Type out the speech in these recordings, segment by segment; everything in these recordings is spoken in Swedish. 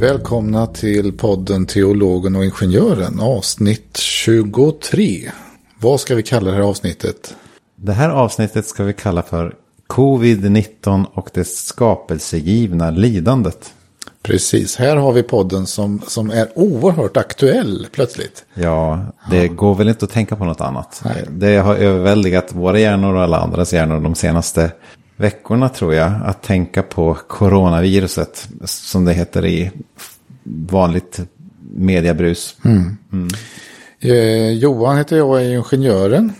Välkomna till podden Teologen och Ingenjören avsnitt 23. Vad ska vi kalla det här avsnittet? Det här avsnittet ska vi kalla för Covid-19 och det skapelsegivna lidandet. Precis, här har vi podden som, som är oerhört aktuell plötsligt. Ja, det ja. går väl inte att tänka på något annat. Nej. Det har överväldigat våra hjärnor och alla andras hjärnor de senaste veckorna tror jag. Att tänka på coronaviruset, som det heter i vanligt mediebrus. Mm. Mm. Eh, Johan heter jag och är ingenjören.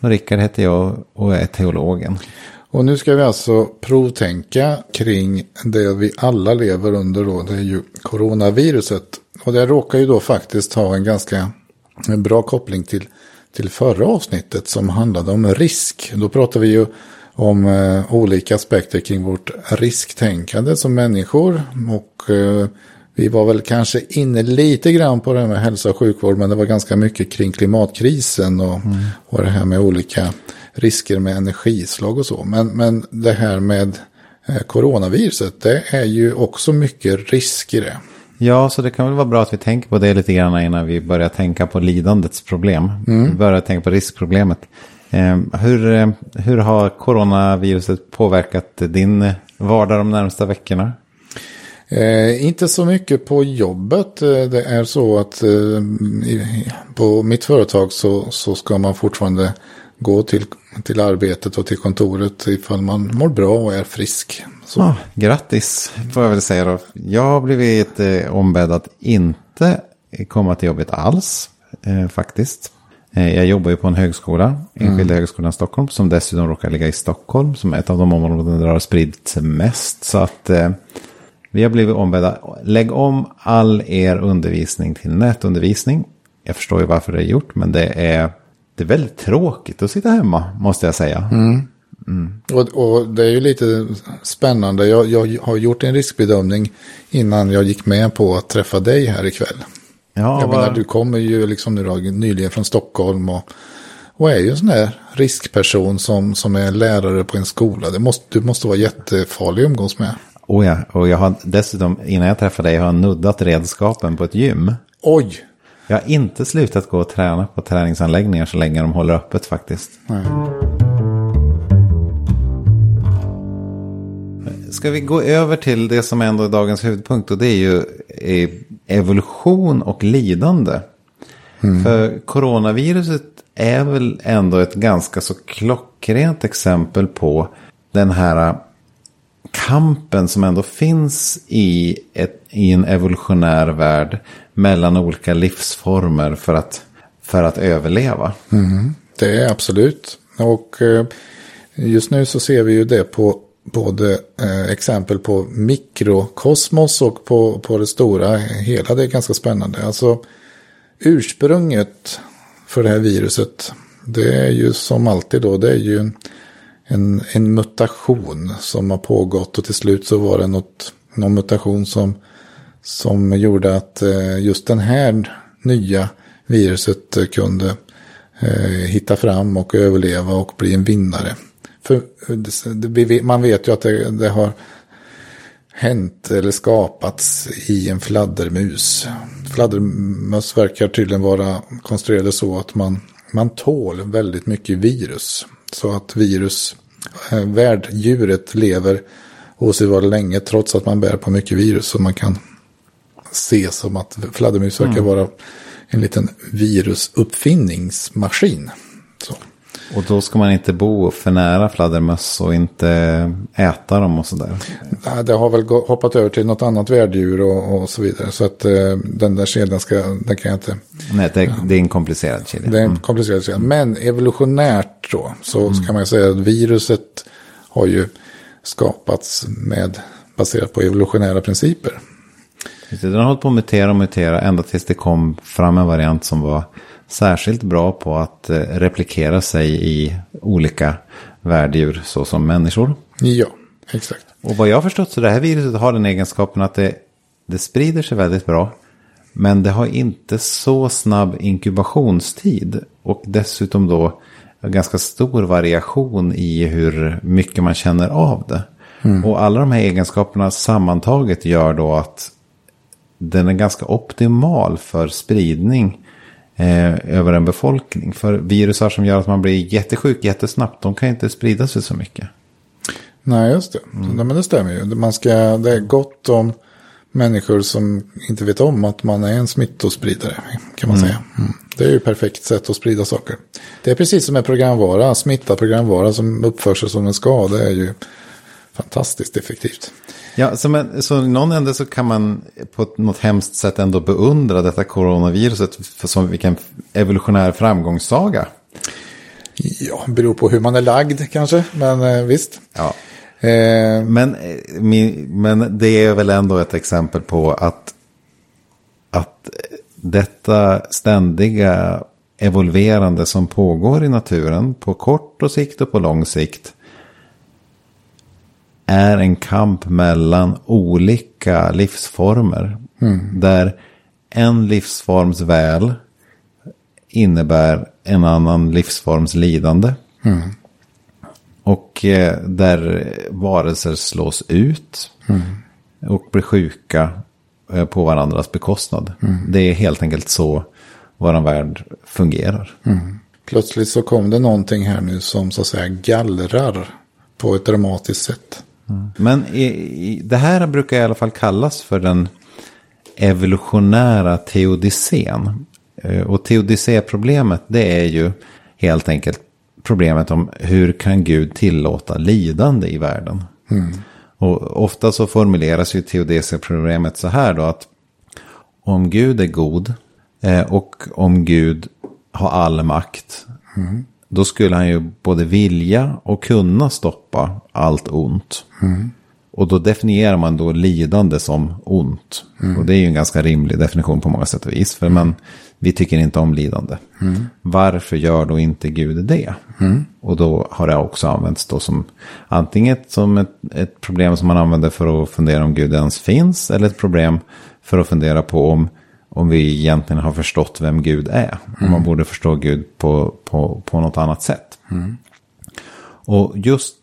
Och Rickard heter jag och är teologen. Och nu ska vi alltså provtänka kring det vi alla lever under då. Det är ju coronaviruset. Och det råkar ju då faktiskt ha en ganska bra koppling till, till förra avsnittet som handlade om risk. Då pratar vi ju om eh, olika aspekter kring vårt risktänkande som människor. Och eh, vi var väl kanske inne lite grann på det här med hälsa och sjukvård. Men det var ganska mycket kring klimatkrisen och, mm. och det här med olika risker med energislag och så. Men, men det här med eh, coronaviruset, det är ju också mycket risker det. Ja, så det kan väl vara bra att vi tänker på det lite grann innan vi börjar tänka på lidandets problem. Mm. Vi börjar tänka på riskproblemet. Eh, hur, eh, hur har coronaviruset påverkat din vardag de närmsta veckorna? Eh, inte så mycket på jobbet. Eh, det är så att eh, på mitt företag så, så ska man fortfarande gå till, till arbetet och till kontoret ifall man mår bra och är frisk. Så. Ah, grattis får jag väl säga då. Jag har blivit eh, ombedd att inte komma till jobbet alls eh, faktiskt. Eh, jag jobbar ju på en högskola, Enskilda mm. högskolan Stockholm, som dessutom råkar ligga i Stockholm, som är ett av de områden där det har spridits mest. Så att eh, vi har blivit ombedda, lägg om all er undervisning till nätundervisning. Jag förstår ju varför det är gjort, men det är det är väldigt tråkigt att sitta hemma, måste jag säga. Mm. Mm. Och, och, det är ju lite spännande. Jag, jag, har gjort en riskbedömning innan jag gick med på att träffa dig här ikväll. Ja, jag var... menar, du kommer ju liksom nu då, nyligen från Stockholm och, och är ju en sån här riskperson som, som är lärare på en skola. Det måste, du måste vara jättefarlig att umgås med. Oh ja, och jag har dessutom, innan jag träffade dig, har jag nuddat redskapen på ett gym. Oj! Jag har inte slutat gå och träna på träningsanläggningar så länge de håller öppet faktiskt. Nej. Ska vi gå över till det som ändå är dagens huvudpunkt och det är ju evolution och lidande. Mm. För coronaviruset är väl ändå ett ganska så klockrent exempel på den här kampen som ändå finns i, ett, i en evolutionär värld mellan olika livsformer för att, för att överleva. Mm, det är absolut. Och eh, just nu så ser vi ju det på både eh, exempel på mikrokosmos och på, på det stora hela. Det är ganska spännande. Alltså ursprunget för det här viruset. Det är ju som alltid då. Det är ju en, en mutation som har pågått. Och till slut så var det något, någon mutation som som gjorde att eh, just den här nya viruset kunde eh, hitta fram och överleva och bli en vinnare. För man vet ju att det, det har hänt eller skapats i en fladdermus. Fladdermöss verkar tydligen vara konstruerade så att man, man tål väldigt mycket virus. Så att virus, eh, värddjuret lever osedvanligt länge trots att man bär på mycket virus. Så man kan se som att fladdermus verkar mm. vara en liten virusuppfinningsmaskin. Så. Och då ska man inte bo för nära fladdermöss och inte äta dem och sådär? Nej, det har väl hoppat över till något annat värddjur och, och så vidare. Så att eh, den där kedjan ska, den kan jag inte... Nej, det, det är en komplicerad kedja. Det är en mm. komplicerad kedja. Men evolutionärt då, så mm. kan man säga att viruset har ju skapats med, baserat på evolutionära principer. Den har hållit på att mutera och mutera ända tills det kom fram en variant som var särskilt bra på att eh, replikera sig i olika värddjur såsom människor. Ja, exakt. Och vad jag har förstått så det här viruset har den egenskapen att det, det sprider sig väldigt bra. Men det har inte så snabb inkubationstid. Och dessutom då ganska stor variation i hur mycket man känner av det. Mm. Och alla de här egenskaperna sammantaget gör då att den är ganska optimal för spridning eh, över en befolkning. För virusar som gör att man blir jättesjuk jättesnabbt, de kan inte sprida sig så mycket. Nej, just det. Mm. Nej, men det stämmer ju. Man ska, det är gott om människor som inte vet om att man är en smittospridare, kan man mm. säga. Mm. Det är ju perfekt sätt att sprida saker. Det är precis som en programvara, smitta programvara som uppför sig som en ska. Det är ju fantastiskt effektivt. Ja, så, men, så i någon ände så kan man på något hemskt sätt ändå beundra detta coronaviruset som vilken evolutionär framgångssaga. Ja, beror på hur man är lagd kanske, men eh, visst. Ja. Eh, men, eh, men det är väl ändå ett exempel på att, att detta ständiga evolverande som pågår i naturen på kort och sikt och på lång sikt är en kamp mellan olika livsformer. Mm. Där en livsforms väl innebär en annan livsforms lidande. Mm. Och eh, där varelser slås ut mm. och blir sjuka eh, på varandras bekostnad. Mm. Det är helt enkelt så vår värld fungerar. Mm. Plötsligt så kom det någonting här nu som så att säga gallrar på ett dramatiskt sätt. Mm. Men i, i, det här brukar i alla fall kallas för den evolutionära teodicén. Eh, och teodicéproblemet det är ju helt enkelt problemet om hur kan Gud tillåta lidande i världen. Mm. Och ofta så formuleras ju teodicéproblemet så här då att om Gud är god eh, och om Gud har all makt. Mm. Då skulle han ju både vilja och kunna stoppa allt ont. Mm. Och då definierar man då lidande som ont. Mm. Och det är ju en ganska rimlig definition på många sätt och vis. För man, vi tycker inte om lidande. Mm. Varför gör då inte Gud det? Mm. Och då har det också använts då som antingen som ett, ett, problem som man använder för att fundera om Gud ens finns. Eller ett problem för att fundera på om, om vi egentligen har förstått vem Gud är. Om man mm. borde förstå Gud på, på, på något annat sätt. Mm. Och just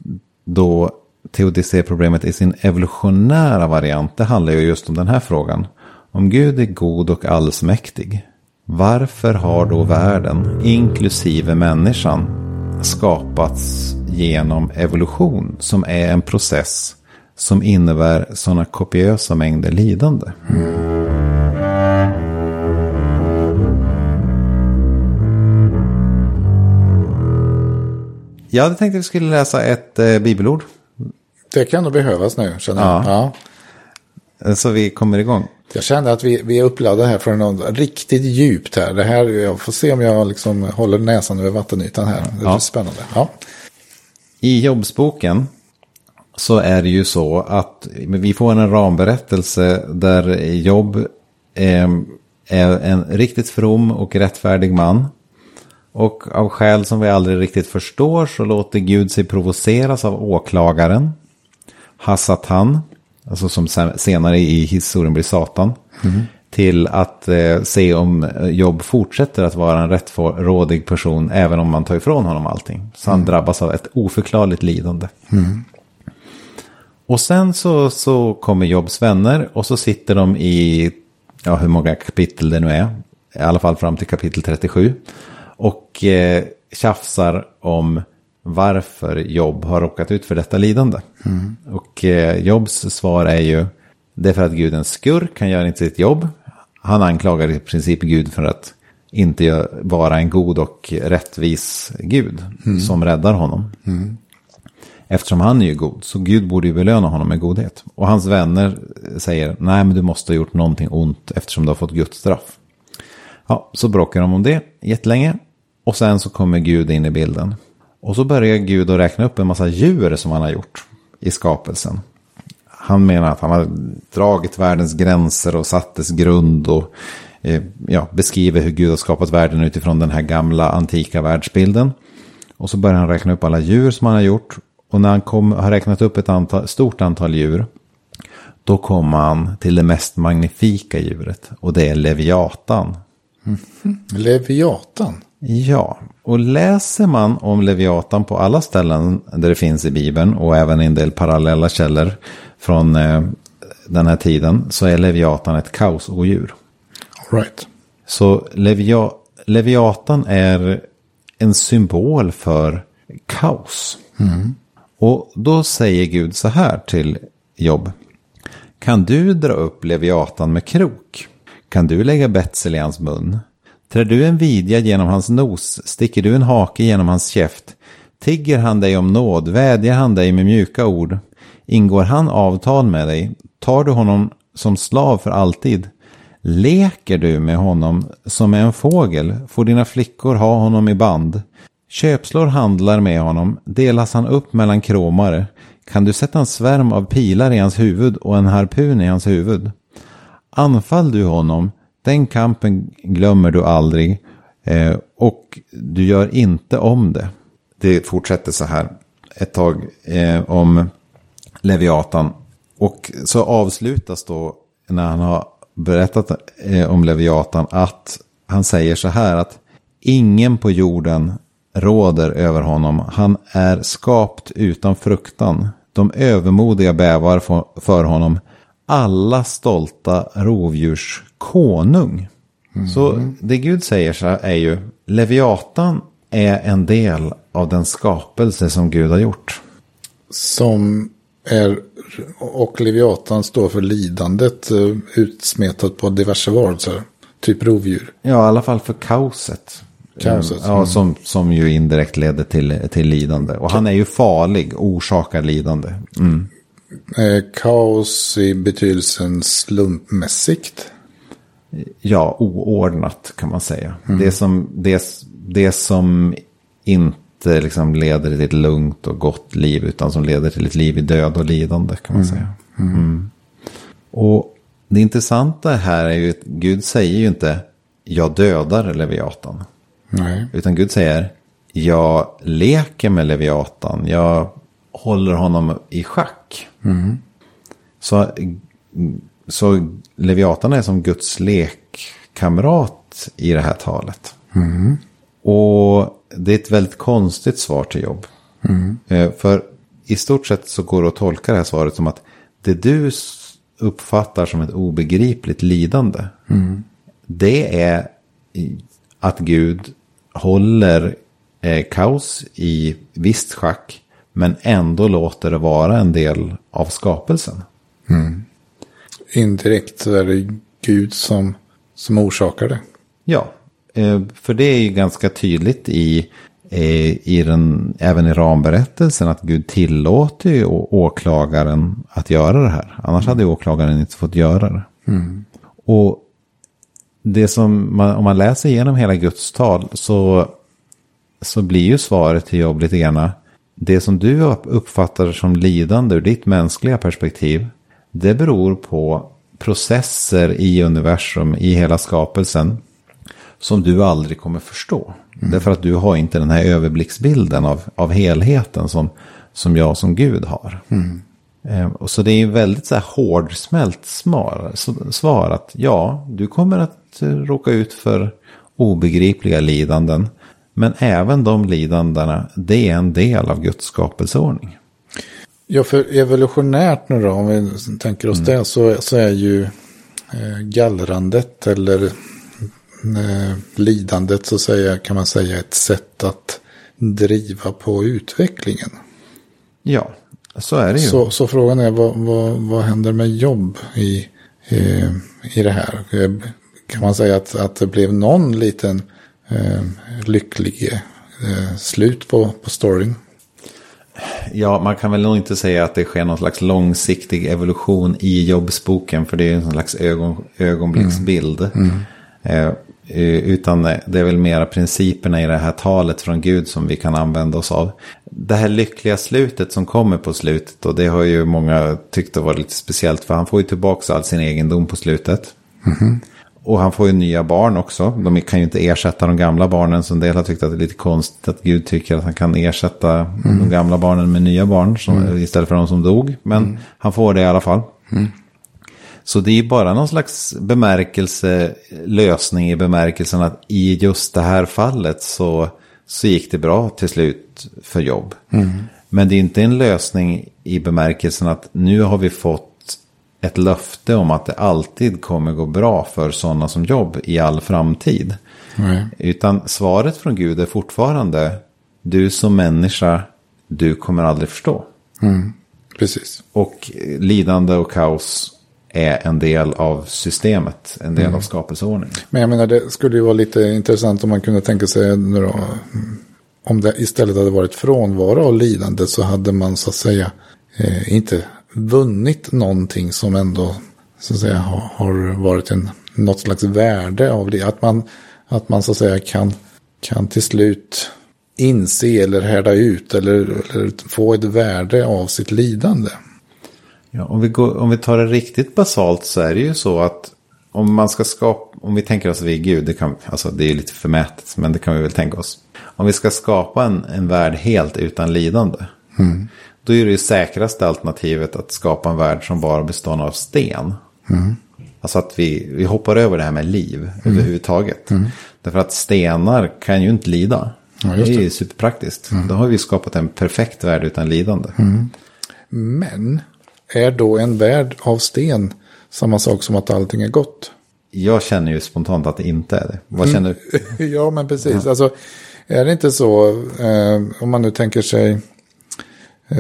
då teodicéproblemet i sin evolutionära variant, det handlar ju just om den här frågan. Om Gud är god och allsmäktig, varför har då världen, inklusive människan, skapats genom evolution som är en process som innebär sådana kopiösa mängder lidande? Jag hade tänkt att vi skulle läsa ett eh, bibelord det kan nog behövas nu, känner jag. Ja. ja. Så vi kommer igång. Jag känner att vi, vi är uppladdade här för något riktigt djupt här. Det här. Jag får se om jag liksom håller näsan över vattenytan här. Det är ja. spännande. Ja. I jobbsboken så är det ju så att vi får en ramberättelse där jobb är, är en riktigt from och rättfärdig man. Och av skäl som vi aldrig riktigt förstår så låter Gud sig provoceras av åklagaren. Hassatan, alltså som senare i historien blir Satan, mm. till att eh, se om eh, Jobb fortsätter att vara en rättrådig person även om man tar ifrån honom allting. Så han mm. drabbas av ett oförklarligt lidande. Mm. Och sen så, så kommer Jobbs vänner och så sitter de i, ja hur många kapitel det nu är, i alla fall fram till kapitel 37. Och eh, tjafsar om varför Jobb har råkat ut för detta lidande. Mm. Och eh, Jobbs svar är ju, det är för att Gud är en skurk, han gör inte sitt jobb. Han anklagar i princip Gud för att inte vara en god och rättvis Gud mm. som räddar honom. Mm. Eftersom han är ju god, så Gud borde ju belöna honom med godhet. Och hans vänner säger, nej men du måste ha gjort någonting ont eftersom du har fått Guds straff. Ja, så bråkar de om det jättelänge. Och sen så kommer Gud in i bilden. Och så börjar Gud att räkna upp en massa djur som han har gjort i skapelsen. Han menar att han har dragit världens gränser och satt dess grund och eh, ja, beskriver hur Gud har skapat världen utifrån den här gamla antika världsbilden. Och så börjar han räkna upp alla djur som han har gjort. Och när han kom, har räknat upp ett antal, stort antal djur. Då kommer han till det mest magnifika djuret. Och det är Leviatan. Mm. Leviatan? Ja, och läser man om Leviatan på alla ställen där det finns i Bibeln och även i en del parallella källor från eh, den här tiden så är Leviatan ett kaosodjur. All right. Så Levia, Leviatan är en symbol för kaos. Och då säger Gud så här till Jobb. Kan du dra upp Leviatan med krok? Kan du lägga betsel i hans mun? Trär du en vidja genom hans nos? Sticker du en hake genom hans käft? Tigger han dig om nåd? Vädjar han dig med mjuka ord? Ingår han avtal med dig? Tar du honom som slav för alltid? Leker du med honom som med en fågel? Får dina flickor ha honom i band? Köpslår handlar med honom, delas han upp mellan kromare. Kan du sätta en svärm av pilar i hans huvud och en harpun i hans huvud? Anfall du honom, den kampen glömmer du aldrig eh, och du gör inte om det. Det fortsätter så här ett tag eh, om Leviatan. Och så avslutas då när han har berättat eh, om Leviatan att han säger så här att ingen på jorden råder över honom. Han är skapt utan fruktan. De övermodiga bävar för, för honom. Alla stolta rovdjurs konung. Så det Gud säger så är ju Leviatan är en del av den skapelse som Gud har gjort. Som är, och Leviatan står för lidandet eh, utsmetat på diverse varelser. Typ rovdjur. Ja, i alla fall för kaoset. Kaoset, Ja, mm. som, som ju indirekt leder till, till lidande. Och han är ju farlig, orsakar lidande. Mm. Eh, kaos i betydelsen slumpmässigt. Ja, oordnat kan man säga. Det, som, det, det som inte liksom leder till ett lugnt och gott liv utan som leder till ett liv i död och lidande kan man säga. Mm. Och det intressanta här är ju att Gud säger ju inte jag dödar Leviatan. Nej. Utan Gud säger jag leker med Leviatan. Jag håller honom i schack. Mm. Så, så Leviatan är som Guds lekkamrat i det här talet. Mm. Och det är ett väldigt konstigt svar till jobb. Mm. Eh, för i stort sett så går det att tolka det här svaret som att det du uppfattar som ett obegripligt lidande. Mm. Det är att Gud håller eh, kaos i visst schack. Men ändå låter det vara en del av skapelsen. Indirekt så är det Gud som, som orsakar det. Ja, eh, för det är ju ganska tydligt i, eh, i den, även i ramberättelsen att Gud tillåter ju åklagaren att göra det här. Annars hade ju åklagaren inte fått göra det. Och det som man, om man läser igenom hela Guds tal så, så blir ju svaret till jobb lite grann. Det som du uppfattar som lidande ur ditt mänskliga perspektiv. Det beror på processer i universum, i hela skapelsen. Som du aldrig kommer förstå. Därför att du har inte den här överblicksbilden av, av helheten som, som jag som Gud har. Eh, och så det är ju väldigt så här hårdsmält svar, svar att ja, du kommer att eh, råka ut för obegripliga lidanden. Men även de lidandena, det är en del av Guds skapelseordning. Ja, för evolutionärt nu då, om vi tänker oss det, så, så är ju eh, gallrandet eller eh, lidandet så säga, kan man säga ett sätt att driva på utvecklingen. Ja, så är det ju. Så, så frågan är vad, vad, vad händer med jobb i, i, i det här? Eh, Kan man säga att, att det blev någon liten eh, lycklig eh, slut på, på storyn? Ja, man kan väl nog inte säga att det sker någon slags långsiktig evolution i jobbsboken. För det är en slags ögon, ögonblicksbild. Eh, eh, utan det är väl mera principerna i det här talet från Gud som vi kan använda oss av. Det här lyckliga slutet som kommer på slutet. Och det har ju många tyckt var lite speciellt. För han får ju tillbaka all sin egendom på slutet. Och han får ju nya barn också. De kan ju inte ersätta de gamla barnen. Så en del har tyckt att det är lite konstigt att Gud tycker att han kan ersätta de gamla barnen med nya barn. Som, Istället för de som dog. Men han får det i alla fall. Så det är bara någon slags bemärkelse, lösning i bemärkelsen att i just det här fallet så, så gick det bra till slut för jobb. Men det är inte en lösning i bemärkelsen att nu har vi fått ett löfte om att det alltid kommer gå bra för sådana som jobb i all framtid. Nej. Utan svaret från Gud är fortfarande, du som människa, du kommer aldrig förstå. Precis. Och lidande och kaos är en del av systemet, en del av skapelseordningen. Men jag menar, det skulle ju vara lite intressant om man kunde tänka sig då, om det istället hade varit frånvaro av lidande så hade man så att säga eh, inte vunnit någonting som ändå så att säga har, varit en, något slags värde av det. Att man, att man så att säga kan, kan till slut inse eller härda ut eller, eller få ett värde av sitt lidande. Ja, om, vi går, om vi tar det riktigt basalt så är det ju så att om man ska skapa, om vi tänker oss vid Gud, det, kan, alltså det är lite förmätet, men det kan vi väl tänka oss. Om vi ska skapa en, en värld helt utan lidande, då är det säkraste alternativet att skapa en värld som bara består av sten. Alltså att vi, vi hoppar över det här med liv överhuvudtaget. Därför att stenar kan ju inte lida. Ja, just det är det. ju superpraktiskt. Då har vi skapat en perfekt värld utan lidande. Men är då en värld av sten samma sak som att allting är gott? Jag känner ju spontant att det inte är det. Vad känner du? ja, men precis. Alltså, är det inte så, eh, om man nu tänker sig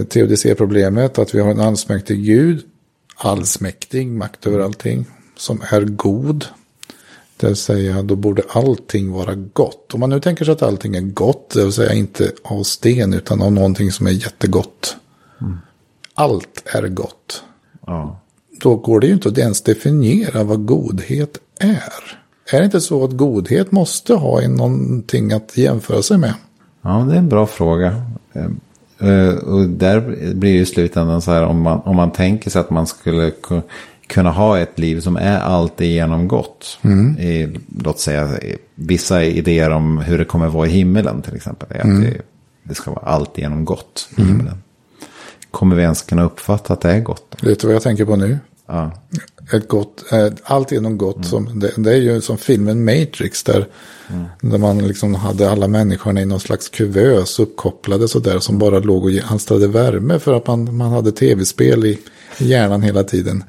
teodicéproblemet, att vi har en allsmäktig Gud, allsmäktig, makt över allting, som är god. Det vill säga, då borde allting vara gott. Om man nu tänker sig att allting är gott, det vill säga inte av sten, utan av någonting som är jättegott. Allt är gott. Ja. Då går det ju inte att ens definiera vad godhet är. Är det inte så att godhet måste ha någonting att jämföra sig med? Ja, det är en bra fråga. Eh, Och där blir ju i slutändan så här om man, om man tänker sig att man skulle ku- kunna ha ett liv som är alltigenom gott. I, låt säga vissa idéer om hur det kommer vara i himmelen till exempel. Är att det, det ska vara alltigenom gott i himmelen. Kommer vi ens kunna uppfatta att det är gott? Vet du vad jag tänker på nu? Ja, Ett gott, allt genom gott. Som, det, det är ju som filmen Matrix där, där man liksom hade alla människorna i någon slags kuvös uppkopplade sådär som bara låg och alstrade värme för att man, man hade tv-spel i hjärnan hela tiden.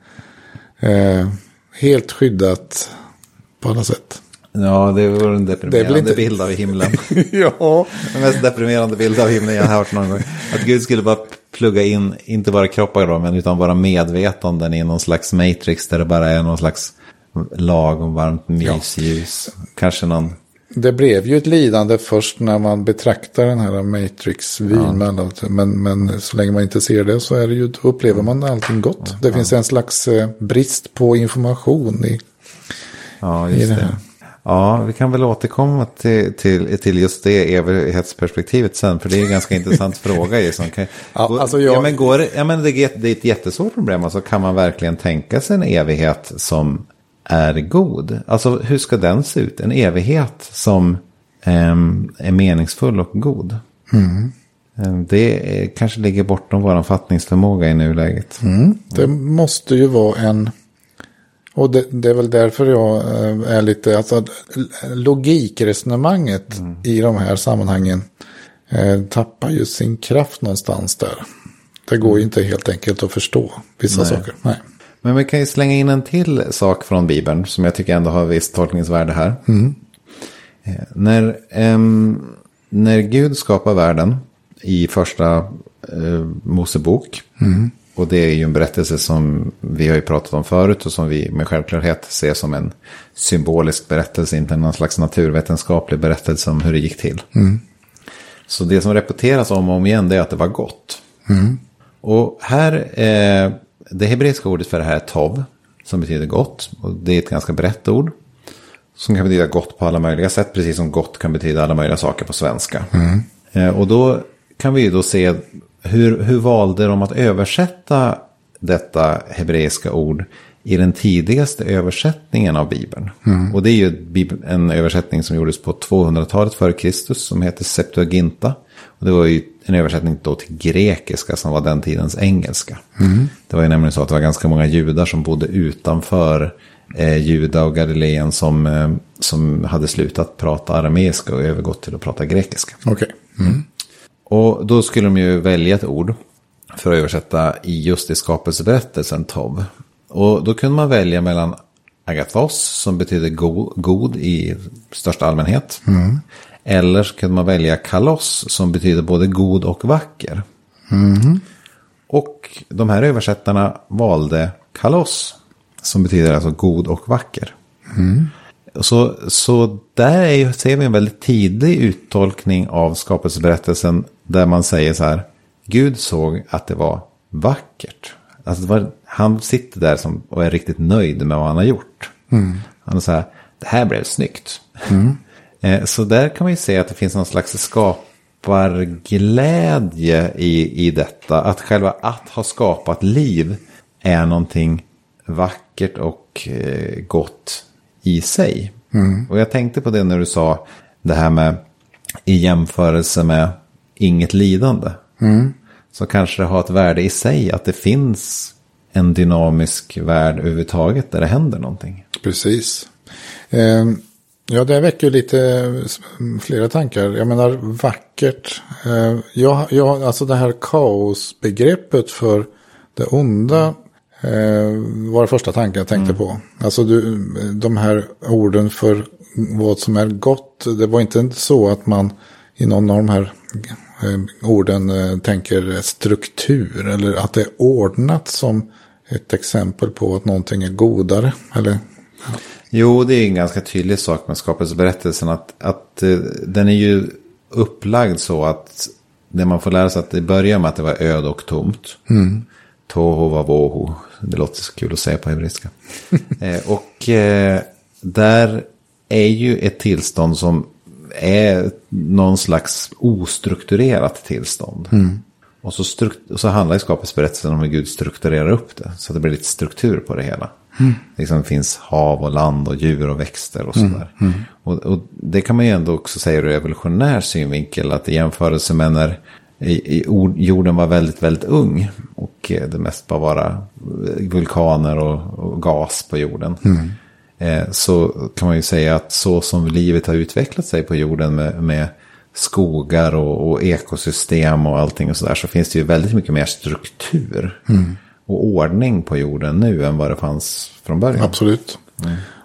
Eh, helt skyddat på alla sätt. Ja det var en deprimerande inte- bild av himlen. ja, Den mest deprimerande bild av himlen jag har hört någon gång. Att Gud skulle bara plugga in, inte bara kroppar då, men utan bara medvetanden i någon slags matrix där det bara är någon slags lagom varmt mysljus. Kanske någon, det blev ju ett lidande först när man betraktar den här Matrix-vyn. alla- Men, men så länge man inte ser det så är det ju, upplever man allting gott. Det finns en slags eh, brist på information i, ja i just det det. här. Ja, vi kan väl återkomma till, till, till just det evighetsperspektivet sen, för det är en ganska intressant fråga. ju Som kan, Ja, går- alltså jag- ja, men går, det- ja, men det, är, ett- det är ett jättesvårt problem. Alltså, kan man verkligen tänka sig en evighet som är god? Alltså hur ska den se ut? En evighet som ehm, är meningsfull och god? Ehm, Det är, kanske ligger bortom vår fattningsförmåga i nuläget. Det måste ju vara en... Och det, det är väl därför jag eh, är lite... Alltså, logikresonemanget i de här sammanhangen eh, tappar ju sin kraft någonstans där. Det går ju inte helt enkelt att förstå vissa Nej. saker. Nej. Men vi kan ju slänga in en till sak från Bibeln som jag tycker ändå har visst tolkningsvärde här. Eh, När, ehm, när Gud skapar världen i första eh, Mosebok. Och det är ju en berättelse som vi har ju pratat om förut och som vi med självklarhet ser som en symbolisk berättelse, inte någon slags naturvetenskaplig berättelse om hur det gick till. Så det som repeteras om och om igen det är att det var gott. Och här, eh, det hebreiska ordet för det här är tov, som betyder gott. Och det är ett ganska brett ord. Som kan betyda gott på alla möjliga sätt, precis som gott kan betyda alla möjliga saker på svenska. Eh, och då kan vi ju då se hur, hur valde de att översätta detta hebreiska ord i den tidigaste översättningen av Bibeln. Och det är ju en översättning som gjordes på 200-talet före Kristus som heter Septuaginta. Och det var ju en översättning då till grekiska som var den tidens engelska. Det var ju nämligen så att det var ganska många judar som bodde utanför eh, Juda och Galileen som, eh, som hade slutat prata arameiska och övergått till att prata grekiska. Okej. Och då skulle de ju välja ett ord för att översätta i just i skapelseberättelsen Tov. Och då kunde man välja mellan agathos som betyder go god i största allmänhet. Mm. Eller så kunde man välja kalos som betyder både god och vacker. Mm. Och de här översättarna valde kalos som betyder alltså god och vacker. Så, så där är ser vi en väldigt tidig uttolkning av skapelseberättelsen där man säger så här. Gud såg att det var vackert. Alltså var, han sitter där som, och är riktigt nöjd med vad han har gjort. Han säger, det här blev snyggt. Eh, så där kan man ju se att det finns någon slags skaparglädje i, i detta. Att själva att ha skapat liv är någonting vackert och eh, gott i sig. Och jag tänkte på det när du sa det här med i jämförelse med inget lidande. Så kanske det har ett värde i sig att det finns en dynamisk värld överhuvudtaget där det händer någonting. Precis. Eh, ja, det väcker lite eh, flera tankar. Jag menar vackert. Eh, jag, jag, alltså det här kaosbegreppet för det onda eh, var första tanken jag tänkte på. Alltså du, de här orden för vad som är gott. Det var inte så att man i någon av de här orden eh, tänker struktur. Eller att det är ordnat som ett exempel på att någonting är godare. Eller Jo, det är en ganska tydlig sak med skapelseberättelsen. Att, att eh, den är ju upplagd så att det man får lära sig att det börjar med att det var öde och tomt. Toho var voho. Det låter så kul att säga på hebreiska. eh, och eh, där är ju ett tillstånd som är någon slags ostrukturerat tillstånd. Och så, och så handlar skapelseberättelsen om hur Gud strukturerar upp det. Så att det blir lite struktur på det hela. Liksom det finns hav och land och djur och växter och sådär. Och, och det kan man ju ändå också säga ur evolutionär synvinkel. Att i jämförelse med när i, i ord, jorden var väldigt, väldigt ung. Och eh, det mest bara vara vulkaner och, och gas på jorden. Eh, så kan man ju säga att så som livet har utvecklat sig på jorden med, med skogar och, och ekosystem och allting och sådär. Så finns det ju väldigt mycket mer struktur och ordning på jorden nu än vad det fanns från början. Absolut.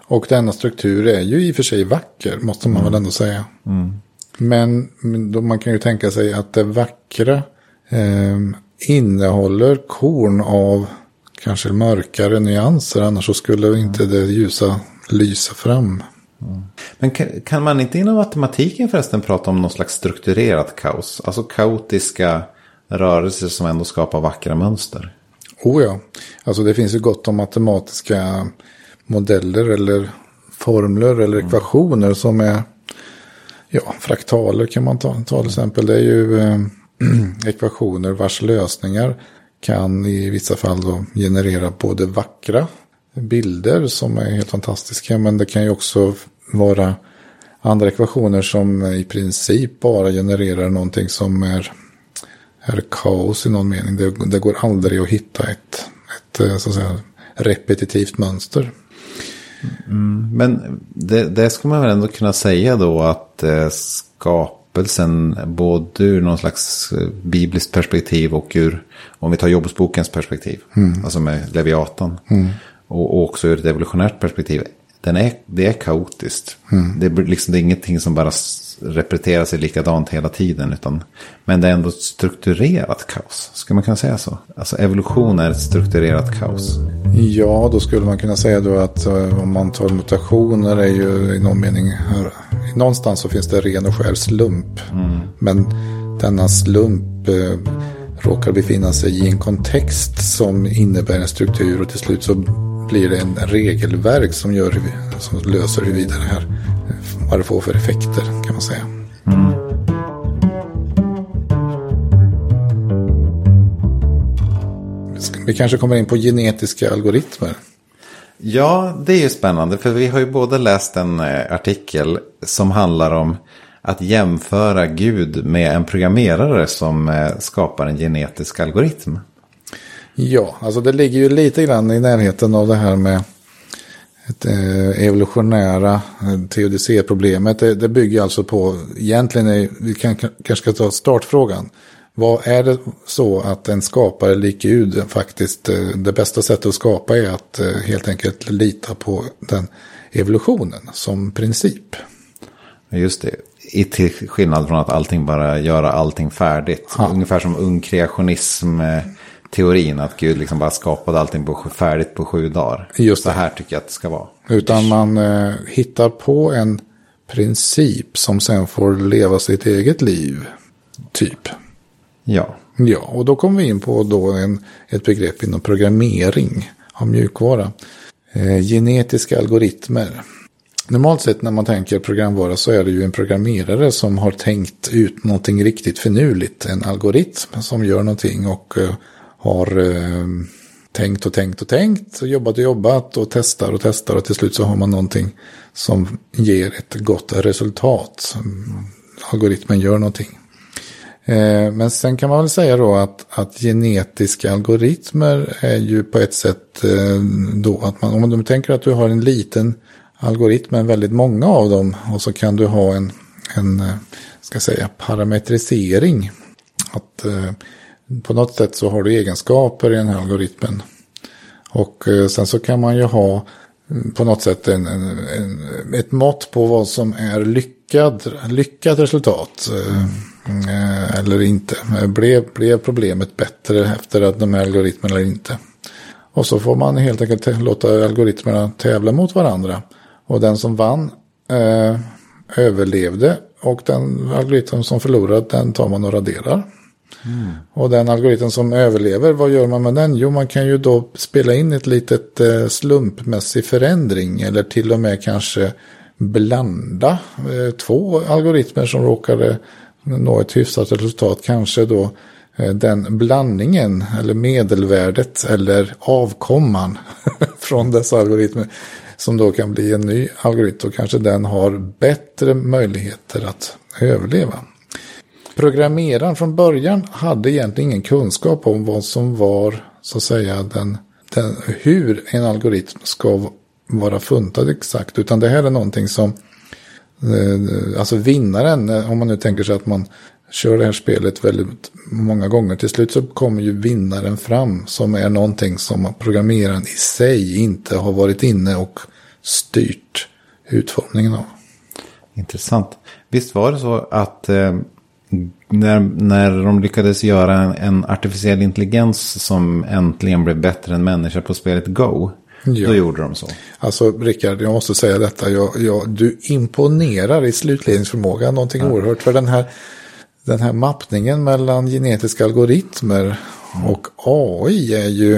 Och denna struktur är ju i och för sig vacker, måste man väl ändå säga. Men men då man kan ju tänka sig att det vackra eh, innehåller korn av kanske mörkare nyanser. Annars så skulle inte det ljusa lysa fram. Men kan, kan man inte inom matematiken förresten prata om någon slags strukturerat kaos? Alltså kaotiska rörelser som ändå skapar vackra mönster. Oh ja, alltså det finns ju gott om matematiska modeller eller formler eller ekvationer som är ja, fraktaler kan man ta, ta till exempel. Det är ju eh, ekvationer vars lösningar kan i vissa fall då generera både vackra bilder som är helt fantastiska men det kan ju också vara andra ekvationer som i princip bara genererar någonting som är är kaos i någon mening. Det, det går aldrig att hitta ett, ett eh, så att säga, repetitivt mönster. Mm, men det, det ska man väl ändå kunna säga då att eh, skapelsen både ur någon slags eh, bibliskt perspektiv och ur, om vi tar Jobbsbokens perspektiv, alltså med Leviatan, och, och också ur ett evolutionärt perspektiv, den är, det är kaotiskt. Det, är liksom, det är ingenting som bara repeterar sig likadant hela tiden, utan, men det är ändå ett strukturerat kaos. Ska man kunna säga så? Alltså evolution är ett strukturerat kaos. Ja, då skulle man kunna säga då att eh, om man tar mutationer är ju i någon mening, här- någonstans så finns det ren och skär slump. Men denna slump eh, råkar befinna sig i en kontext som innebär en struktur och till slut så blir det en regelverk som, gör, som löser huruvida det här, vad det får för effekter kan man säga. Vi kanske kommer in på genetiska algoritmer. Ja, det är ju spännande. För vi har ju båda läst en eh, artikel som handlar om att jämföra Gud med en programmerare som eh, skapar en genetisk algoritm. Ja, alltså det ligger ju lite grann i närheten av det här med ett eh, evolutionära eh, teodicéproblemet. Det, det bygger alltså på, egentligen är, vi kan, kanske ska ta startfrågan. vad är det så att en skapare lik Gud faktiskt, det bästa sättet att skapa är att helt enkelt lita på den evolutionen som princip. Just det, I till skillnad från att allting bara göra allting färdigt. Ja. Ungefär som ung kreationism. Teorin att Gud liksom bara skapade allting på, färdigt på sju dagar. Just Så det. här tycker jag att det ska vara. Utan man eh, hittar på en princip som sen får leva sitt eget liv. Typ. Ja, Ja, och då kommer vi in på då en, ett begrepp inom programmering av mjukvara. Eh, genetiska algoritmer. Normalt sett när man tänker programvara så är det ju en programmerare som har tänkt ut någonting riktigt finurligt. En algoritm som gör någonting och eh, har eh, tänkt och tänkt och tänkt. Och jobbat och jobbat och testar och testar och till slut så har man någonting som ger ett gott resultat. Algoritmen gör någonting. Eh, men sen kan man väl säga då att, att genetiska algoritmer är ju på ett sätt då att man, om du tänker att du har en liten algoritmen väldigt många av dem och så kan du ha en, en eh, ska säga, parametrisering. Att eh, på något sätt så har du egenskaper i den här algoritmen. Och eh, sen så kan man ju ha mm, på något sätt en, en, en, ett mått på vad som är lyckad, lyckat resultat. eh, eh Eller inte. Blev, blev problemet bättre efter att de här algoritmerna eller inte. Och så får man helt enkelt låta algoritmerna tävla mot varandra. Och den som vann eh, överlevde. Och den algoritm som förlorade den tar man och raderar. Och den algoritm som överlever, vad gör man med den? Jo, man kan ju då spela in ett litet eh, slumpmässig förändring. Eller till och med kanske blanda eh, två algoritmer som råkade nå ett hyfsat resultat. Kanske då eh, den blandningen eller medelvärdet eller avkomman från dessa algoritmer. Som då kan bli en ny algoritm och kanske den har bättre möjligheter att överleva. Programmeraren från början hade egentligen ingen kunskap om vad som var så att säga den, den, hur en algoritm ska vara funtad exakt. Utan det här är någonting som eh, alltså vinnaren, eh, om man nu tänker sig att man kör det här spelet väldigt många gånger. Till slut så kommer ju vinnaren fram som är någonting som programmeraren i sig inte har varit inne och styrt utformningen av. intressant. Visst var det så att eh, när, när de lyckades göra en, en artificiell intelligens som äntligen blev bättre än människa på spelet Go. Ja. Då gjorde de så. Alltså Rickard, jag måste säga detta. Jag, jag, du imponerar i slutledningsförmåga. Någonting oerhört. För den här, den här mappningen mellan genetiska algoritmer och AI är ju...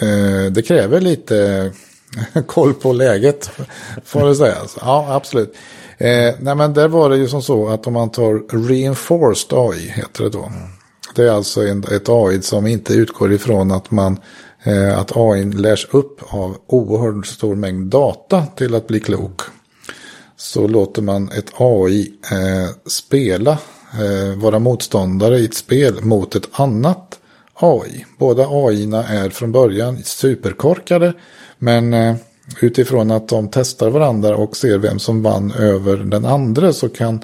Eh, det kräver lite koll på läget. Får det säga. Alltså, ja, absolut. Eh, nej, men där var det ju som så att om man tar reinforced AI, heter det då. Det är alltså en, ett AI som inte utgår ifrån att man eh, att AI lärs upp av oerhört stor mängd data till att bli klok. Så låter man ett AI eh, spela, eh, vara motståndare i ett spel mot ett annat AI. Båda AI-erna är från början superkorkade. Men eh, utifrån att de testar varandra och ser vem som vann över den andra så kan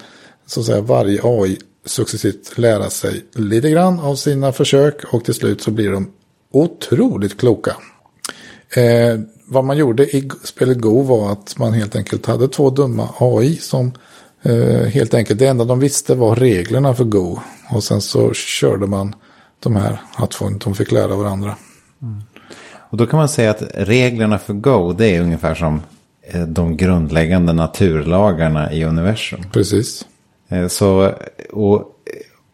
så att säga, varje AI successivt lära sig lite grann av sina försök och till slut så blir de otroligt kloka. Eh, vad man gjorde i spelet Go var att man helt enkelt hade två dumma AI som eh, helt enkelt det enda de visste var reglerna för Go. Och sen så körde man de här att de fick lära varandra. Och då kan man säga att reglerna för Go det är ungefär som eh, de grundläggande naturlagarna i universum. Precis. Eh, Så, och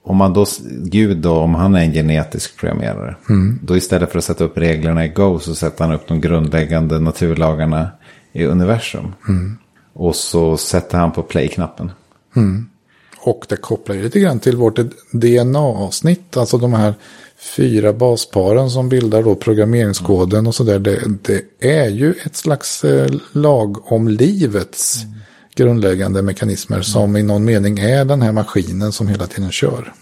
om man då, Gud då, om han är en genetisk programmerare. Då istället för att sätta upp reglerna i Go så sätter han upp de grundläggande naturlagarna i universum. Och så sätter han på play-knappen. Och det kopplar ju lite grann till vårt DNA-avsnitt. Alltså de här fyra basparen som bildar då programmeringskoden och sådär. Det, det är ju ett slags eh, lag om livets grundläggande mekanismer. Som i någon mening är den här maskinen som hela tiden kör.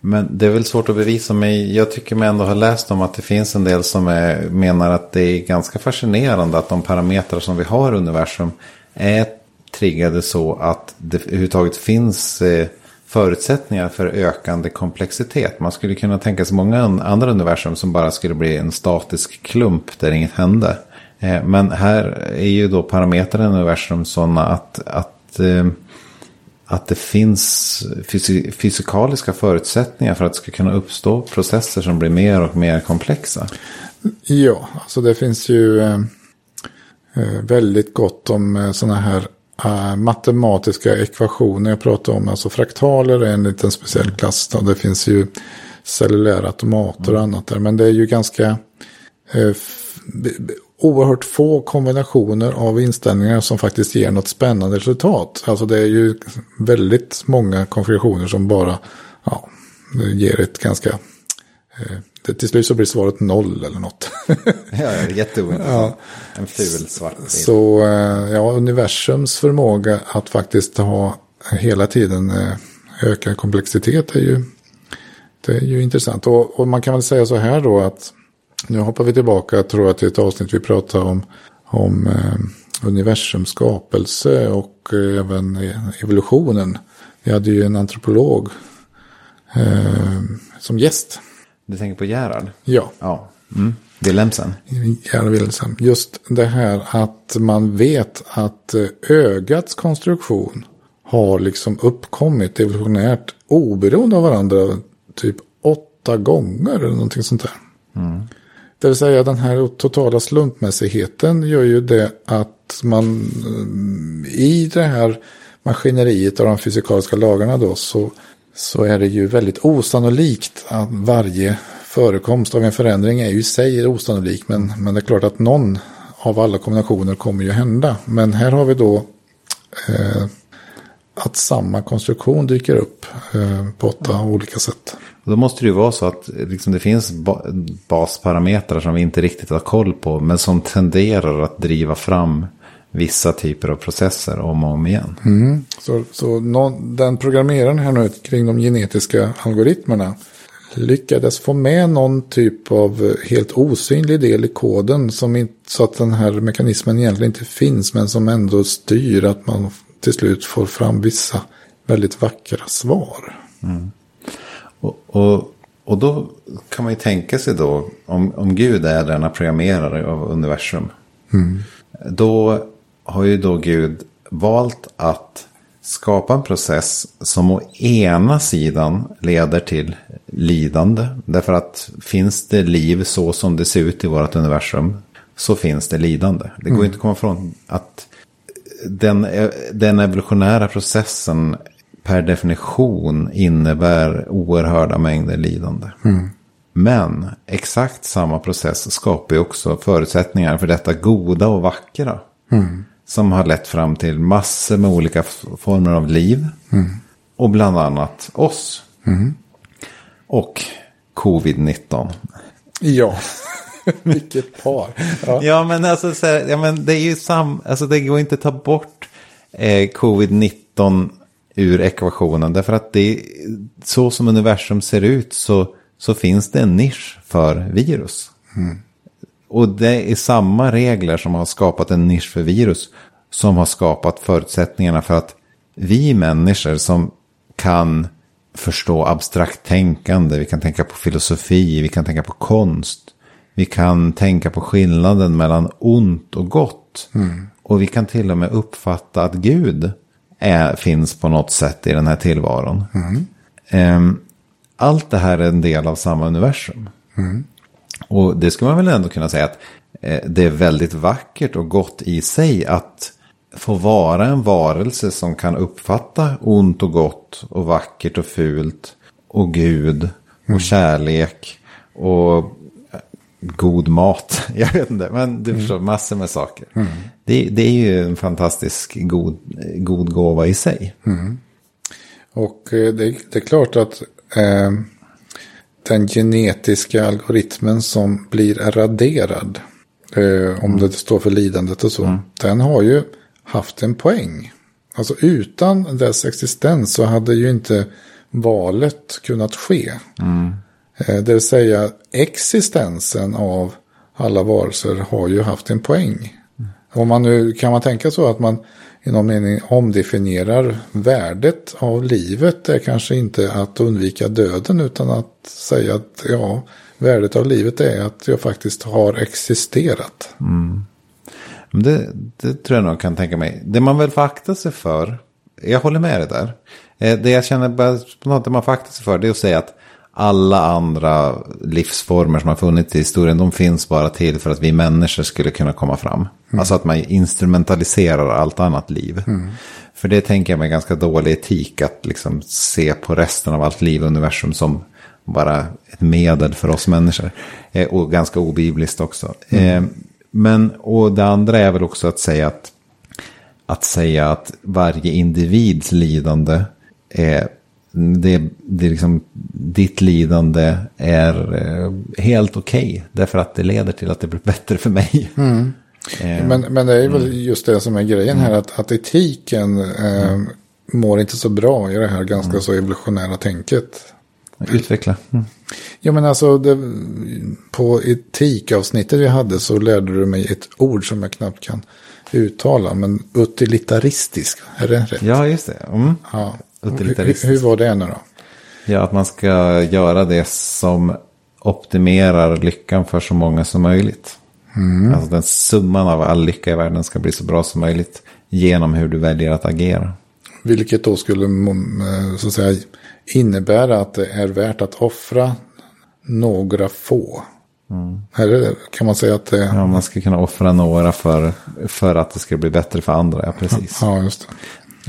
Men det är väl svårt att bevisa, men jag tycker mig ändå ha läst om att det finns en del som är, menar att det är ganska fascinerande att de parametrar som vi har i universum är triggade så att det överhuvudtaget finns eh, förutsättningar för ökande komplexitet. Man skulle kunna tänka sig många andra universum som bara skulle bli en statisk klump där inget hände. Eh, men här är ju då parametrarna i universum sådana att, att, eh, att det finns fysikaliska förutsättningar för att det ska kunna uppstå processer som blir mer och mer komplexa. Ja, alltså det finns ju eh, väldigt gott om sådana här matematiska ekvationer jag pratar om. Alltså fraktaler är en liten speciell klass. Då. Det finns ju cellulära automater och annat där. Men det är ju ganska oerhört få kombinationer av inställningar som faktiskt ger något spännande resultat. Alltså det är ju väldigt många konfigurationer som bara ja, ger ett ganska... Eh, till slut så blir svaret noll eller något. ja, jätteointressant. Ja. En ful svart bild. Så eh, ja, universums förmåga att faktiskt ha hela tiden eh, ökad komplexitet är ju, det är ju intressant. Och, och man kan väl säga så här då att nu hoppar vi tillbaka, tror jag, till ett avsnitt vi pratade om, om eh, universums skapelse och eh, även evolutionen. Vi hade ju en antropolog eh, som gäst. Du tänker på Gerhard? Ja. ja. Mm. Wilhelmsen? Gerhard Wilhelmsen. Just det här att man vet att eh, ögats konstruktion har liksom uppkommit evolutionärt oberoende av varandra typ åtta gånger eller någonting sånt där. Mm. Det vill säga den här totala slumpmässigheten gör ju det att man eh, i det här maskineriet av de fysikaliska lagarna då så, så är det ju väldigt osannolikt att varje förekomst av en förändring är ju i sig osannolik. Men, men det är klart att någon av alla kombinationer kommer ju hända. Men här har vi då eh, att samma konstruktion dyker upp eh, på åtta olika sätt. Då måste det ju vara så att liksom, det finns basparametrar som vi inte riktigt har koll på. Men som tenderar att driva fram vissa typer av processer om och om igen. Mm. Så, så någon, den programmeraren här nu kring de genetiska algoritmerna lyckades få med någon typ av helt osynlig del i koden som inte, så att den här mekanismen egentligen inte finns men som ändå styr att man till slut får fram vissa väldigt vackra svar. Mm. Och, och, och då kan man ju tänka sig då, om, om Gud är denna programmerare av universum. Mm. Då har ju då Gud valt att skapa en process som å ena sidan leder till lidande. Därför att finns det liv så som det ser ut i vårt universum så finns det lidande. Det går mm. inte att komma ifrån att den, den evolutionära processen per definition innebär oerhörda mängder lidande. Mm. Men exakt samma process skapar ju också förutsättningar för detta goda och vackra. Mm. Som har lett fram till massor med olika former av liv. Mm. Och bland annat oss. Mm. Och covid-19. Ja, vilket par. Ja. ja, men alltså så här, ja, men det är ju sam, alltså det går inte att ta bort eh, covid-19 ur ekvationen. Därför att det så som universum ser ut så, så finns det en nisch för virus. Mm. Och det är samma regler som har skapat en nisch för virus som har skapat förutsättningarna för att vi människor som kan förstå abstrakt tänkande, vi kan tänka på filosofi, vi kan tänka på konst, vi kan tänka på skillnaden mellan ont och gott. Mm. Och vi kan till och med uppfatta att Gud är, finns på något sätt i den här tillvaron. Mm. Um, allt det här är en del av samma universum. Mm. Och det ska man väl ändå kunna säga att eh, det är väldigt vackert och gott i sig att få vara en varelse som kan uppfatta ont och gott och vackert och fult och Gud och mm. kärlek och god mat. Jag vet inte, men du mm. förstår massor med saker. Mm. Det, det, är ju en fantastisk god, god gåva i sig. Mm. Och eh, det, det, är klart att eh, den genetiska algoritmen som blir raderad, eh, om mm. det står för lidandet och så, mm. den har ju haft en poäng. Alltså utan dess existens så hade ju inte valet kunnat ske. Mm. Eh, det vill säga existensen av alla varelser har ju haft en poäng. Mm. Om man nu kan man tänka så att man i någon mening omdefinierar värdet av livet. Är kanske inte att undvika döden utan att säga att ja, värdet av livet är att jag faktiskt har existerat. Mm. Det, det tror jag nog kan tänka mig. Det man väl får akta sig för, jag håller med dig där. Eh, det jag känner på något man får akta sig för det är att säga att alla andra livsformer som har funnits i historien, de finns bara till för att vi människor skulle kunna komma fram. Mm. Alltså att man instrumentaliserar allt annat liv. Mm. För det tänker jag mig ganska dålig etik att liksom se på resten av allt liv i universum som bara ett medel för oss människor. Eh, och ganska obibliskt också. Mm. Eh, men, och det andra är väl också att säga att, att säga att varje individs lidande är det, det liksom, ditt lidande är eh, helt okej. Okay, därför att det leder till att det blir bättre för mig. Mm. Eh, men, men det är väl mm. just det som är grejen här. Att, att etiken eh, mm. mår inte så bra i det här ganska mm. så evolutionära tänket. Utveckla. Mm. Ja men alltså det, på etikavsnittet vi hade så lärde du mig ett ord som jag knappt kan uttala. Men utilitaristisk, är det rätt? Ja just det. Mm. Ja. Hur, hur var det nu då? Ja, att man ska göra det som optimerar lyckan för så många som möjligt. Mm. Alltså den summan av all lycka i världen ska bli så bra som möjligt genom hur du väljer att agera. Vilket då skulle eh, så att säga, innebära att det är värt att offra några få. Mm. Här kan man säga att det... Ja, man ska kunna offra några för, för att det ska bli bättre för andra. Ja, precis. Ja, just det.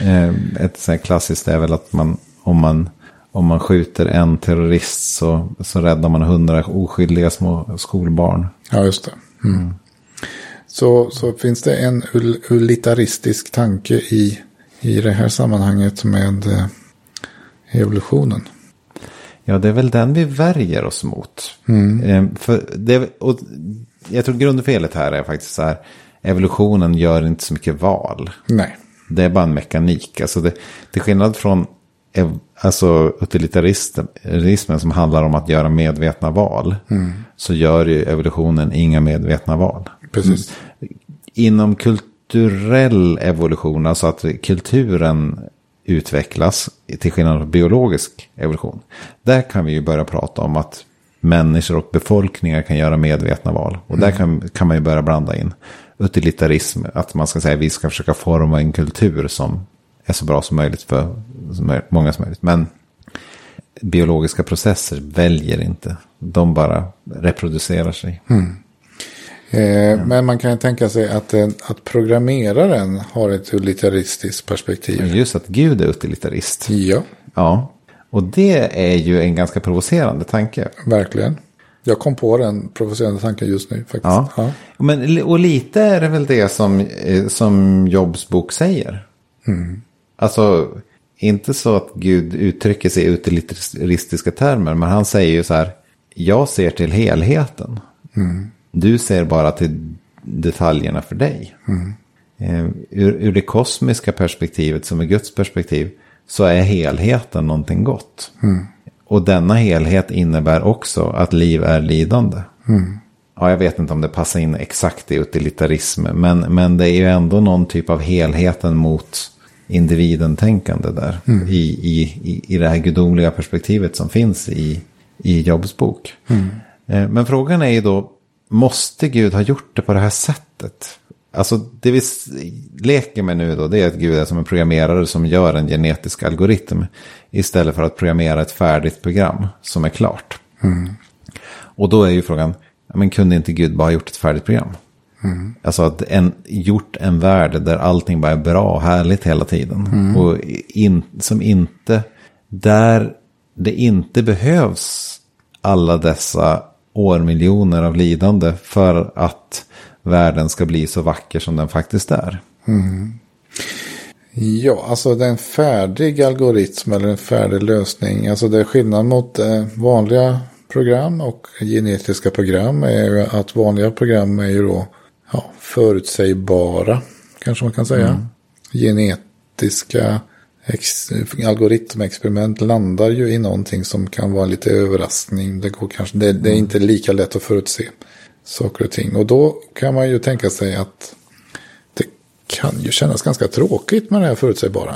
Eh, ett sånt klassiskt är väl att man, om man, om man skjuter en terrorist så, så räddar man hundra oskyldiga små skolbarn. Ja, just det. Mm. Mm. Så, så finns det en utilitaristisk tanke i, i det här sammanhanget med eh, evolutionen. Ja, det är väl den vi värjer oss mot. Mm. Eh, för det, och jag tror grundfelet här är faktiskt så här. Evolutionen gör inte så mycket val. Nej. Det är bara en mekanik. Alltså det, till skillnad från alltså utilitarismen som handlar om att göra medvetna val. Mm. Så gör ju evolutionen inga medvetna val. Precis. Inom kulturell evolution, alltså att kulturen utvecklas till skillnad från biologisk evolution. Där kan vi ju börja prata om att människor och befolkningar kan göra medvetna val. Och mm. där kan, kan man ju börja blanda in utilitarism. Att man ska säga att vi ska försöka forma en kultur som är så bra som möjligt för så många som möjligt. Men biologiska processer väljer inte. De bara reproducerar sig. Mm. Eh, men man kan tänka sig att, eh, att programmeraren har ett utilitaristiskt perspektiv. Just att Gud är utilitarist. Ja. Ja. Och det är ju en ganska provocerande tanke. Verkligen. Jag kom på den provocerande tanken just nu faktiskt. Ja. ja. Men, och lite är det väl det som, eh, som Jobs bok säger. Mm. Alltså, inte så att Gud uttrycker sig i utilitaristiska termer, men han säger ju så här, jag ser till helheten. Mm. Du ser bara till detaljerna för dig. Mm. Eh, ur, ur, det kosmiska perspektivet, som är Guds perspektiv, så är helheten någonting gott. Mm. Och denna helhet innebär också att liv är lidande. Mm. Ja, jag vet inte om det passar in exakt i utilitarism. Men, men det är ju ändå någon typ av helheten mot individen-tänkande där. Mm. I, i, I det här gudomliga perspektivet som finns i, i Jobs bok. Mm. Eh, men frågan är ju då, måste Gud ha gjort det på det här sättet? Alltså det vi leker med nu då, det är att Gud är som en programmerare som gör en genetisk algoritm. Istället för att programmera ett färdigt program som är klart. Mm. Och då är ju frågan, men kunde inte Gud bara ha gjort ett färdigt program? Mm. Alltså att en, gjort en värld där allting bara är bra och härligt hela tiden. Mm. Och in, som inte, där det inte behövs alla dessa årmiljoner av lidande för att världen ska bli så vacker som den faktiskt är. Mm. Ja, alltså det är en färdig algoritm eller en färdig lösning. Alltså det är skillnad mot eh, vanliga program och genetiska program är ju att vanliga program är ju då ja, förutsägbara, kanske man kan säga. Mm. Genetiska algoritmexperiment landar ju i någonting som kan vara lite överraskning. Det, går kanske, det, det är mm. inte lika lätt att förutse saker och ting. Och då kan man ju tänka sig att det kan ju kännas ganska tråkigt med det här förutsägbara.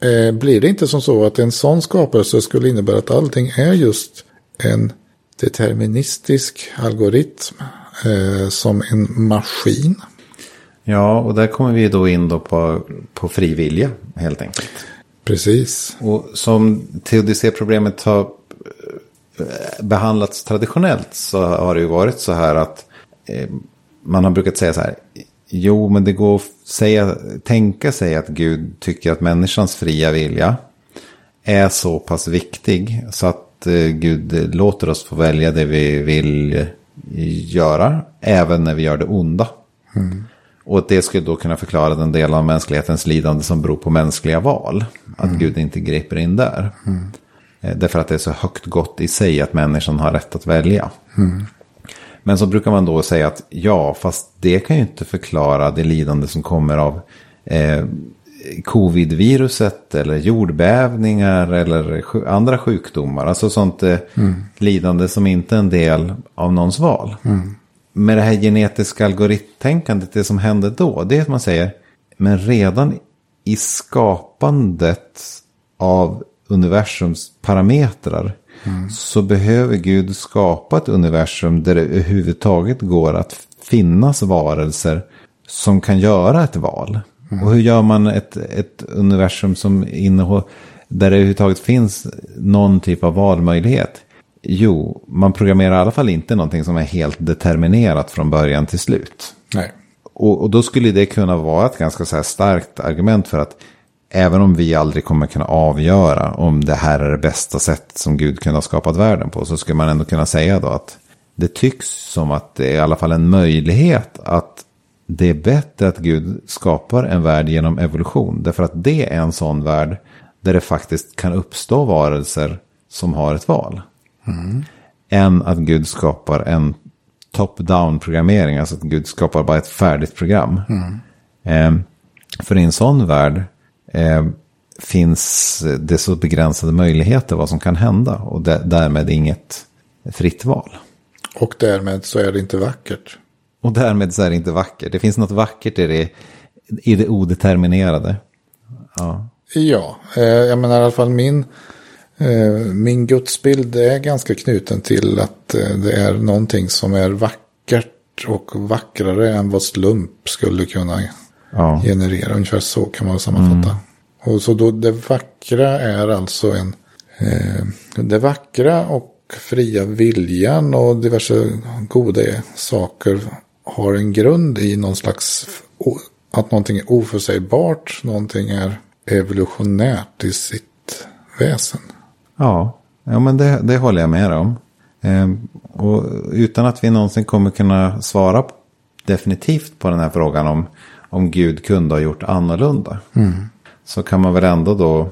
Eh, blir det inte som så att en sån skapelse skulle innebära att allting är just en deterministisk algoritm eh, som en maskin? Ja, och där kommer vi då in då på, på frivilliga helt enkelt. Precis. Och som teodicéproblemet har eh, behandlats traditionellt så har det ju varit så här att man har brukat säga så här. Jo, men det går att säga, tänka sig att Gud tycker att människans fria vilja är så pass viktig så att eh, Gud låter oss få välja det vi vill göra, även när vi gör det onda. Mm. Och det skulle då kunna förklara den del av mänsklighetens lidande som beror på mänskliga val. Att mm. Gud inte griper in där. Mm. Därför att det är så högt gott i sig att människan har rätt att välja. Mm. Men så brukar man då säga att ja, fast det kan ju inte förklara det lidande som kommer av eh, covid-viruset eller jordbävningar eller andra sjukdomar. Alltså sånt eh, mm. lidande som inte är en del av någons val. Mm. Med det här genetiska algoritmtänkandet, det som händer då, det är att man säger, men redan i skapandet av universums parametrar mm. så behöver Gud skapa ett universum där det överhuvudtaget går att finnas varelser som kan göra ett val. Mm. Och hur gör man ett, ett universum som innehåller, där det överhuvudtaget finns någon typ av valmöjlighet? Jo, man programmerar i alla fall inte någonting som är helt determinerat från början till slut. Nej. Och, och då skulle det kunna vara ett ganska så starkt argument för att även om vi aldrig kommer kunna avgöra om det här är det bästa sätt som Gud kunde ha skapat världen på, så skulle man ändå kunna säga då att det tycks som att det är i alla fall en möjlighet att det är bättre att Gud skapar en värld genom evolution. Därför att det är en sån värld där det faktiskt kan uppstå varelser som har ett val. Mm. Än att Gud skapar en top-down programmering, alltså att Gud skapar bara ett färdigt program. Mm. Eh, för i en sån värld eh, finns det så begränsade möjligheter vad som kan hända och därmed inget fritt val. Och därmed så är det inte vackert. Och därmed så är det inte vackert. Det finns något vackert i det, i det odeterminerade. Ja, ja eh, jag menar i alla fall min, eh, min gudsbild är ganska knuten till att eh, det är någonting som är vackert och vackrare än vad slump skulle kunna ja. generera. Ungefär så kan man sammanfatta. Mm. Och så då det vackra är alltså en... Eh, det vackra och fria viljan och diverse goda saker har en grund i någon slags... Att någonting är oförsägbart, någonting är evolutionärt i sitt väsen. Ja, ja men det, det håller jag med om. Eh, och utan att vi någonsin kommer kunna svara definitivt på den här frågan om, om Gud kunde ha gjort annorlunda. Mm så kan man väl ändå då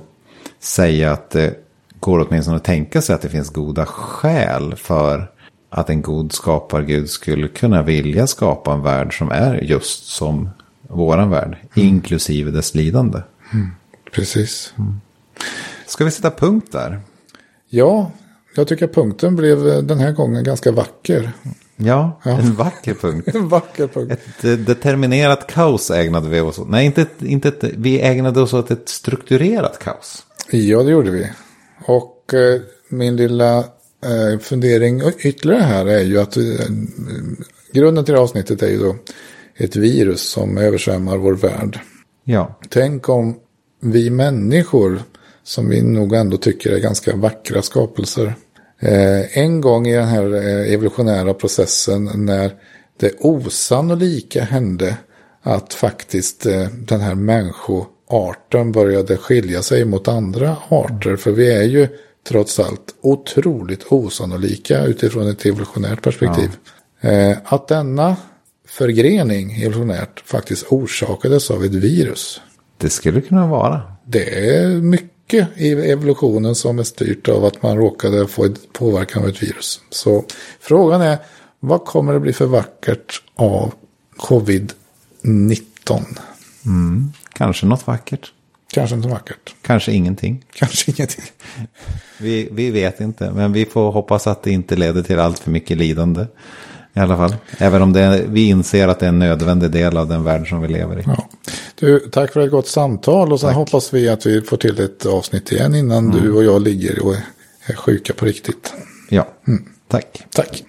säga att det går åtminstone att tänka sig att det finns goda skäl för att en god skapargud skulle kunna vilja skapa en värld som är just som våran värld, mm. inklusive dess lidande. Mm. Precis. Mm. Ska vi sätta punkt där? Ja, jag tycker punkten blev den här gången ganska vacker. Ja, ja, en vacker punkt. en vacker punkt. Ett eh, determinerat kaos ägnade vi oss åt. Nej, inte, ett, inte ett, vi ägnade oss åt ett strukturerat kaos. Ja, det gjorde vi. Och eh, min lilla eh, fundering ytterligare här är ju att eh, grunden till det avsnittet är ju då ett virus som översvämmar vår värld. Ja. Tänk om vi människor, som vi nog ändå tycker är ganska vackra skapelser, Eh, en gång i den här eh, evolutionära processen när det osannolika hände att faktiskt eh, den här människoarten började skilja sig mot andra arter. För vi är ju trots allt otroligt osannolika utifrån ett evolutionärt perspektiv. Ja. Att denna förgrening evolutionärt faktiskt orsakades av ett virus. Det skulle kunna vara. Det är mycket mycket i evolutionen som är styrt av att man råkade få påverkan av ett virus. Så frågan är, vad kommer det bli för vackert av covid-19? Mm, kanske något vackert. Kanske inte vackert. Kanske ingenting. Kanske ingenting. vi, vi vet inte, men vi får hoppas att det inte leder till allt för mycket lidande. I alla fall. Även om är, vi inser att det är en nödvändig del av den värld som vi lever i. Ja. Du, tack för ett gott samtal och sen tack. hoppas vi att vi får till ett avsnitt igen innan mm. du och jag ligger och är sjuka på riktigt. Ja, mm. tack. Tack.